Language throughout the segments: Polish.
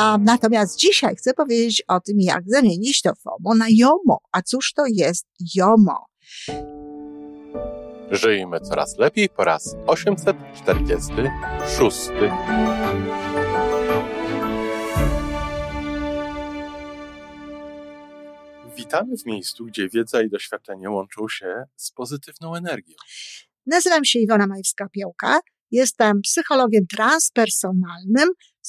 A natomiast dzisiaj chcę powiedzieć o tym, jak zamienić to FOMO na JOMO. A cóż to jest JOMO? Żyjmy coraz lepiej po raz 846. Witamy w miejscu, gdzie wiedza i doświadczenie łączą się z pozytywną energią. Nazywam się Iwona Majewska-Piołka. Jestem psychologiem transpersonalnym,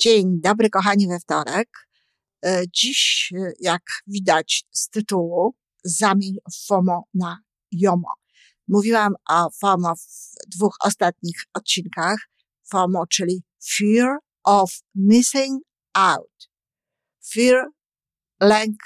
Dzień dobry, kochani, we wtorek. E, dziś, e, jak widać z tytułu, zamień FOMO na JOMO. Mówiłam o FOMO w dwóch ostatnich odcinkach. FOMO, czyli Fear of Missing Out. Fear, lęk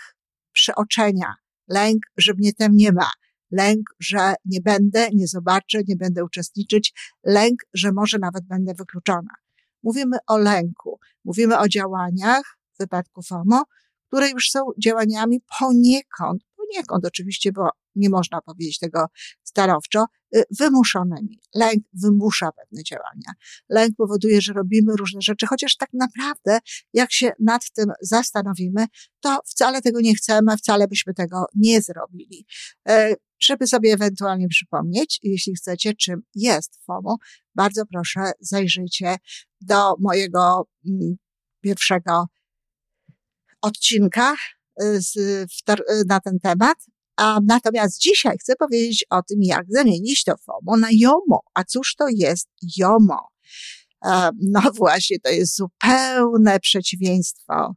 przeoczenia, lęk, że mnie tam nie ma, lęk, że nie będę, nie zobaczę, nie będę uczestniczyć, lęk, że może nawet będę wykluczona. Mówimy o lęku, mówimy o działaniach w wypadku FOMO, które już są działaniami poniekąd, poniekąd oczywiście, bo nie można powiedzieć tego stanowczo, y, wymuszonymi. Lęk wymusza pewne działania. Lęk powoduje, że robimy różne rzeczy, chociaż tak naprawdę, jak się nad tym zastanowimy, to wcale tego nie chcemy, wcale byśmy tego nie zrobili. E, żeby sobie ewentualnie przypomnieć, jeśli chcecie, czym jest FOMO, bardzo proszę zajrzyjcie do mojego mm, pierwszego odcinka y, y, na ten temat. A natomiast dzisiaj chcę powiedzieć o tym, jak zamienić to FOMO na JOMO. A cóż to jest JOMO? E, no właśnie, to jest zupełne przeciwieństwo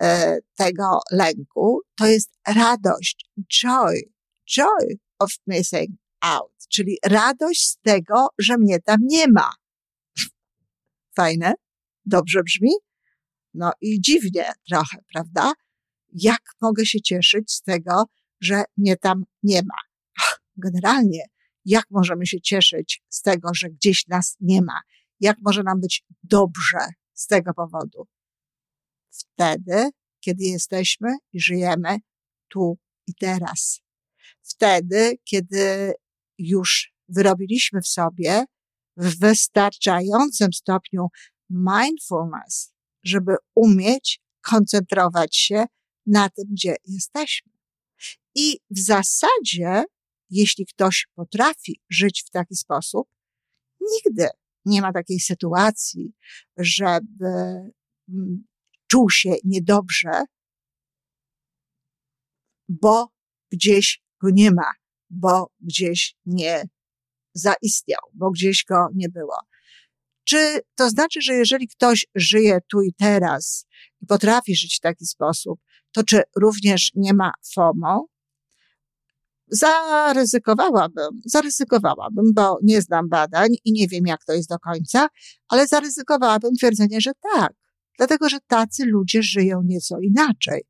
e, tego lęku. To jest radość, joy, joy of missing out, czyli radość z tego, że mnie tam nie ma. Fajne? Dobrze brzmi? No i dziwnie trochę, prawda? Jak mogę się cieszyć z tego, że mnie tam nie ma? Generalnie, jak możemy się cieszyć z tego, że gdzieś nas nie ma? Jak może nam być dobrze z tego powodu? Wtedy, kiedy jesteśmy i żyjemy tu i teraz. Wtedy, kiedy już wyrobiliśmy w sobie w wystarczającym stopniu mindfulness, żeby umieć koncentrować się na tym, gdzie jesteśmy. I w zasadzie, jeśli ktoś potrafi żyć w taki sposób, nigdy nie ma takiej sytuacji, żeby mm, czuł się niedobrze, bo gdzieś go nie ma, bo gdzieś nie zaistniał, bo gdzieś go nie było. Czy to znaczy, że jeżeli ktoś żyje tu i teraz i potrafi żyć w taki sposób, to czy również nie ma FOMO? Zaryzykowałabym, zaryzykowałabym, bo nie znam badań i nie wiem, jak to jest do końca, ale zaryzykowałabym twierdzenie, że tak. Dlatego, że tacy ludzie żyją nieco inaczej.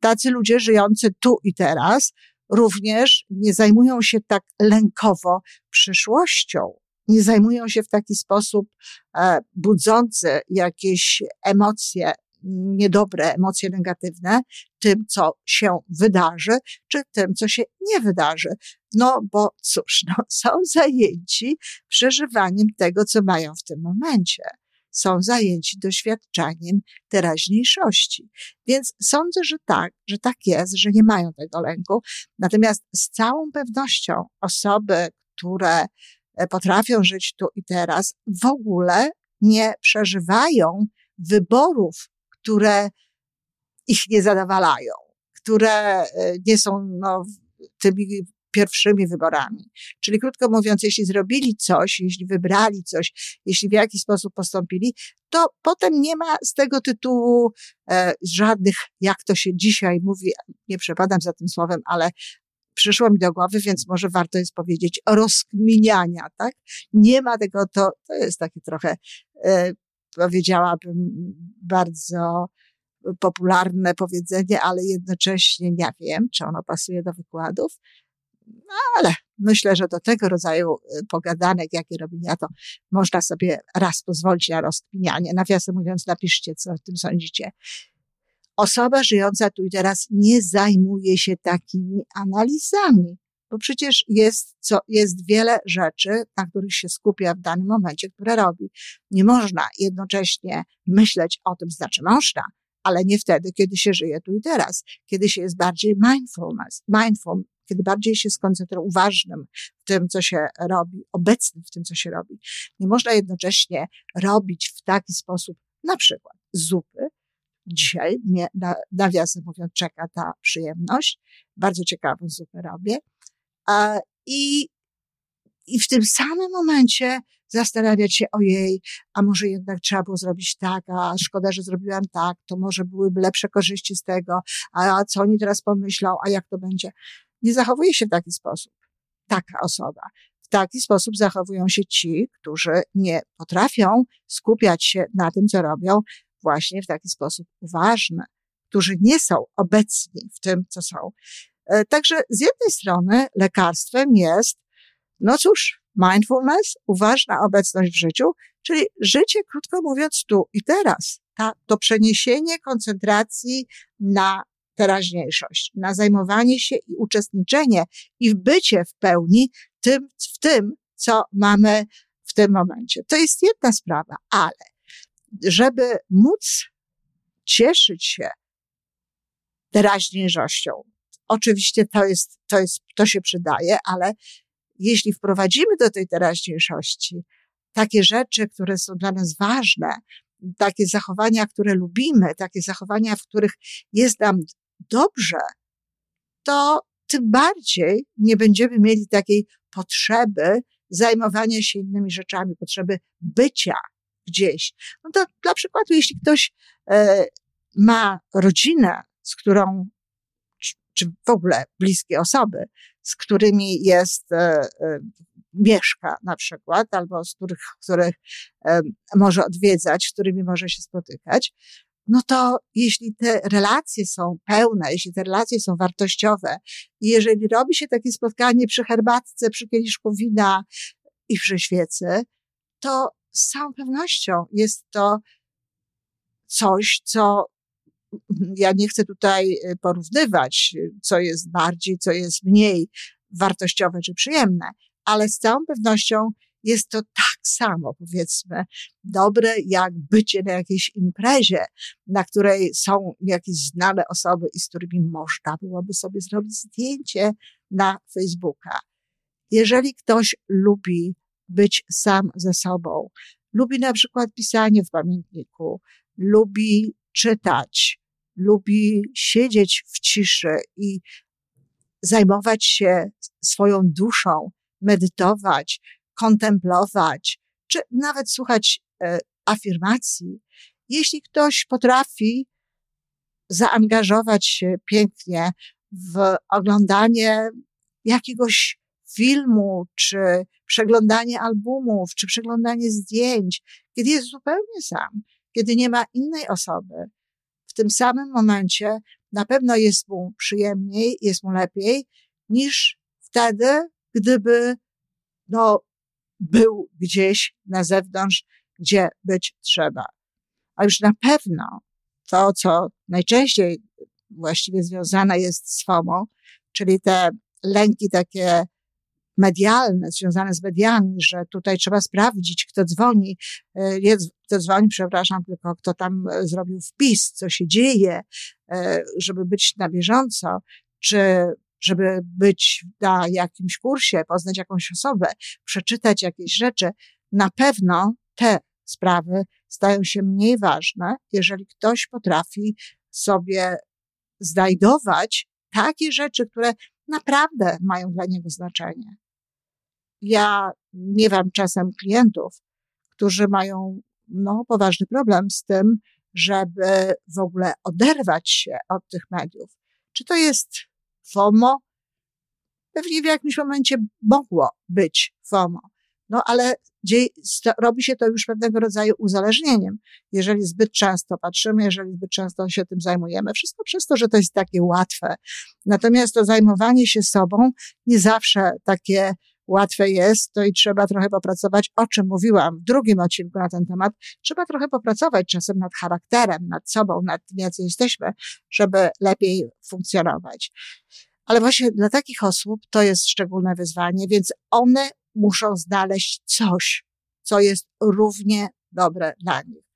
Tacy ludzie żyjący tu i teraz również nie zajmują się tak lękowo przyszłością, nie zajmują się w taki sposób e, budzący jakieś emocje niedobre, emocje negatywne tym, co się wydarzy, czy tym, co się nie wydarzy. No bo cóż, no, są zajęci przeżywaniem tego, co mają w tym momencie. Są zajęci doświadczaniem teraźniejszości. Więc sądzę, że tak, że tak jest, że nie mają tego lęku. Natomiast z całą pewnością osoby, które e, potrafią żyć tu i teraz, w ogóle nie przeżywają wyborów które ich nie zadowalają, które e, nie są no, tymi pierwszymi wyborami. Czyli krótko mówiąc, jeśli zrobili coś, jeśli wybrali coś, jeśli w jakiś sposób postąpili, to potem nie ma z tego tytułu e, żadnych, jak to się dzisiaj mówi, nie przepadam za tym słowem, ale przyszło mi do głowy, więc może warto jest powiedzieć rozkminiania, tak? Nie ma tego, to, to jest takie trochę, e, powiedziałabym, bardzo popularne powiedzenie, ale jednocześnie nie wiem, czy ono pasuje do wykładów. No, ale myślę, że do tego rodzaju y, pogadanek, jakie robię ja, to można sobie raz pozwolić na rozkminianie. Nawiasem mówiąc, napiszcie, co o tym sądzicie. Osoba żyjąca tu i teraz nie zajmuje się takimi analizami, bo przecież jest, co, jest wiele rzeczy, na których się skupia w danym momencie, które robi. Nie można jednocześnie myśleć o tym, znaczy można, ale nie wtedy, kiedy się żyje tu i teraz, kiedy się jest bardziej mindfulness, mindful, kiedy bardziej się skoncentruje, uważnym w tym, co się robi, obecnym w tym, co się robi. Nie można jednocześnie robić w taki sposób, na przykład zupy. Dzisiaj mnie, na, nawiasem mówiąc, czeka ta przyjemność. Bardzo ciekawą zupę robię. I, I w tym samym momencie zastanawiać się, ojej, a może jednak trzeba było zrobić tak, a szkoda, że zrobiłam tak, to może byłyby lepsze korzyści z tego, a co oni teraz pomyślą, a jak to będzie. Nie zachowuje się w taki sposób taka osoba. W taki sposób zachowują się ci, którzy nie potrafią skupiać się na tym, co robią, właśnie w taki sposób uważny, którzy nie są obecni w tym, co są. E, także z jednej strony lekarstwem jest, no cóż, mindfulness, uważna obecność w życiu, czyli życie, krótko mówiąc, tu i teraz. Ta, to przeniesienie koncentracji na teraźniejszość, na zajmowanie się i uczestniczenie i bycie w pełni tym, w tym, co mamy w tym momencie. To jest jedna sprawa, ale żeby móc cieszyć się teraźniejszością, oczywiście to jest, to jest, to się przydaje, ale jeśli wprowadzimy do tej teraźniejszości takie rzeczy, które są dla nas ważne, takie zachowania, które lubimy, takie zachowania, w których jest nam dobrze, to tym bardziej nie będziemy mieli takiej potrzeby zajmowania się innymi rzeczami, potrzeby bycia gdzieś. No to dla przykładu, jeśli ktoś e, ma rodzinę, z którą czy w ogóle bliskie osoby, z którymi jest, e, e, mieszka na przykład, albo z których, których może odwiedzać, z którymi może się spotykać, no to jeśli te relacje są pełne, jeśli te relacje są wartościowe jeżeli robi się takie spotkanie przy herbatce, przy kieliszku wina i przy świecy, to z całą pewnością jest to coś, co ja nie chcę tutaj e, porównywać, co jest bardziej, co jest mniej wartościowe czy przyjemne, ale z całą pewnością jest to tak samo, powiedzmy, dobre jak bycie na jakiejś imprezie, na której są jakieś znane osoby i z którymi można byłoby sobie zrobić zdjęcie na Facebooka. Jeżeli ktoś lubi być sam ze sobą, lubi na przykład pisanie w pamiętniku, lubi czytać, lubi siedzieć w ciszy i zajmować się swoją duszą, medytować, kontemplować, czy nawet słuchać e, afirmacji. Jeśli ktoś potrafi zaangażować się pięknie w oglądanie jakiegoś filmu, czy przeglądanie albumów, czy przeglądanie zdjęć, kiedy jest zupełnie sam, kiedy nie ma innej osoby, w tym samym momencie na pewno jest mu przyjemniej, jest mu lepiej niż wtedy, gdyby no, był gdzieś na zewnątrz, gdzie być trzeba. A już na pewno to, co najczęściej właściwie związane jest z FOMO, czyli te lęki takie medialne, związane z mediami, że tutaj trzeba sprawdzić, kto dzwoni, e, kto dzwoni, przepraszam, tylko kto tam e, zrobił wpis, co się dzieje, e, żeby być na bieżąco, czy żeby być na jakimś kursie, poznać jakąś osobę, przeczytać jakieś rzeczy, na pewno te sprawy stają się mniej ważne, jeżeli ktoś potrafi sobie znajdować takie rzeczy, które naprawdę mają dla niego znaczenie. Ja miewam czasem klientów, którzy mają no, poważny problem z tym, żeby w ogóle oderwać się od tych mediów. Czy to jest FOMO? Pewnie w jakimś momencie mogło być FOMO. No ale dzieje, robi się to już pewnego rodzaju uzależnieniem. Jeżeli zbyt często patrzymy, jeżeli zbyt często się tym zajmujemy, wszystko przez to, że to jest takie łatwe. Natomiast to zajmowanie się sobą nie zawsze takie łatwe jest, to i trzeba trochę popracować, o czym mówiłam w drugim odcinku na ten temat. Trzeba trochę popracować czasem nad charakterem, nad sobą, nad tym, jacy jesteśmy, żeby lepiej funkcjonować. Ale właśnie dla takich osób to jest szczególne wyzwanie, więc one muszą znaleźć coś, co jest równie dobre dla nich.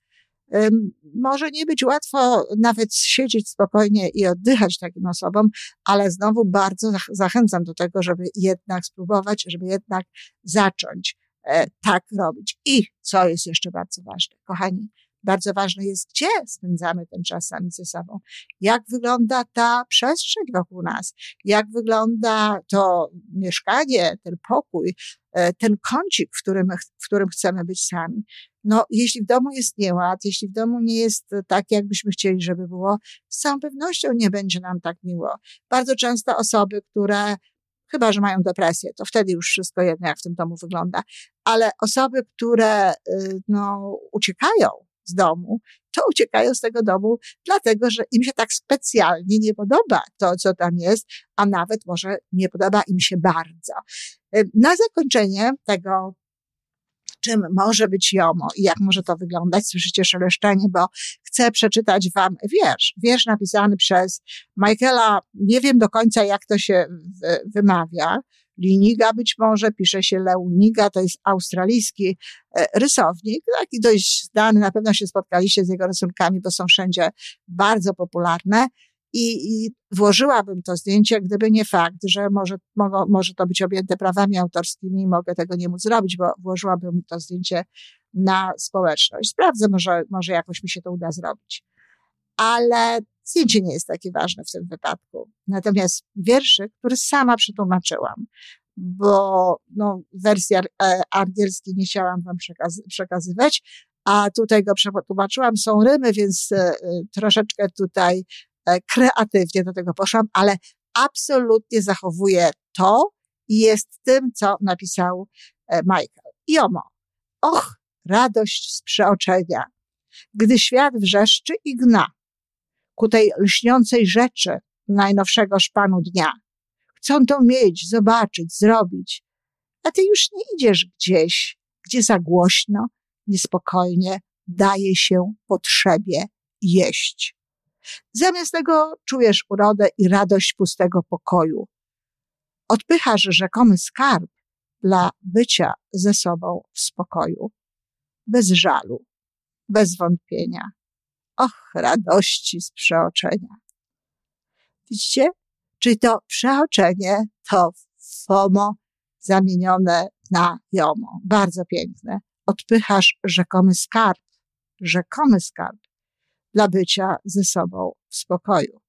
Może nie być łatwo nawet siedzieć spokojnie i oddychać takim osobom, ale znowu bardzo zachęcam do tego, żeby jednak spróbować, żeby jednak zacząć e, tak robić. I co jest jeszcze bardzo ważne, kochani, bardzo ważne jest, gdzie spędzamy ten czas sami ze sobą. Jak wygląda ta przestrzeń wokół nas? Jak wygląda to mieszkanie, ten pokój, e, ten kącik, w którym, w którym chcemy być sami? No, jeśli w domu jest nieład, jeśli w domu nie jest tak, jakbyśmy chcieli, żeby było, z całą pewnością nie będzie nam tak miło. Bardzo często osoby, które chyba, że mają depresję, to wtedy już wszystko jedno, jak w tym domu wygląda. Ale osoby, które, y, no, uciekają z domu, to uciekają z tego domu, dlatego że im się tak specjalnie nie podoba to, co tam jest, a nawet może nie podoba im się bardzo. Na zakończenie tego czym może być jomo i jak może to wyglądać. Słyszycie szeleszczenie, bo chcę przeczytać wam wiersz. Wiersz napisany przez Michaela, nie wiem do końca jak to się wymawia, Liniga być może, pisze się Leuniga, to jest australijski e, rysownik, taki dość znany, na pewno się spotkaliście z jego rysunkami, bo są wszędzie bardzo popularne. I, I włożyłabym to zdjęcie, gdyby nie fakt, że może, mogą, może to być objęte prawami autorskimi i mogę tego nie móc zrobić, bo włożyłabym to zdjęcie na społeczność. Sprawdzę, może, może jakoś mi się to uda zrobić. Ale Zdjęcie nie jest takie ważne w tym wypadku. Natomiast wierszy, który sama przetłumaczyłam, bo no, wersji e, angielskiej nie chciałam wam przekaz przekazywać, a tutaj go przetłumaczyłam. Są rymy, więc e, troszeczkę tutaj e, kreatywnie do tego poszłam, ale absolutnie zachowuję to i jest tym, co napisał Michael. Jomo. Och, radość z przeoczenia, gdy świat wrzeszczy i gna ku tej lśniącej rzeczy najnowszego szpanu dnia. Chcą to mieć, zobaczyć, zrobić. A ty już nie idziesz gdzieś, gdzie za głośno, niespokojnie daje się potrzebie jeść. Zamiast tego czujesz urodę i radość pustego pokoju. Odpychasz rzekomy skarb dla bycia ze sobą w spokoju, bez żalu, bez wątpienia. Och, radości z przeoczenia. Widzicie? Czyli to przeoczenie to FOMO zamienione na JOMO. Bardzo piękne. Odpychasz rzekomy skarb, rzekomy skarb dla bycia ze sobą w spokoju.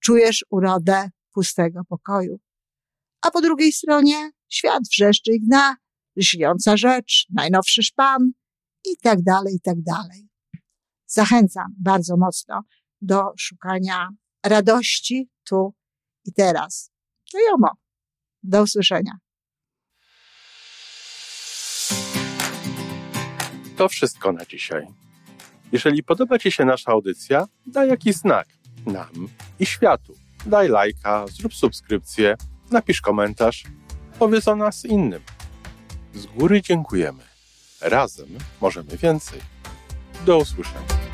Czujesz urodę pustego pokoju. A po drugiej stronie świat wrzeszczy i gna, lśniąca rzecz, najnowszy szpan i tak dalej, i tak dalej zachęcam bardzo mocno do szukania radości tu i teraz. To jomo. Do usłyszenia. To wszystko na dzisiaj. Jeżeli podoba Ci się nasza audycja, daj jakiś znak nam i światu. Daj lajka, zrób subskrypcję, napisz komentarz, powiedz o nas innym. Z góry dziękujemy. Razem możemy więcej. Do usłyszenia.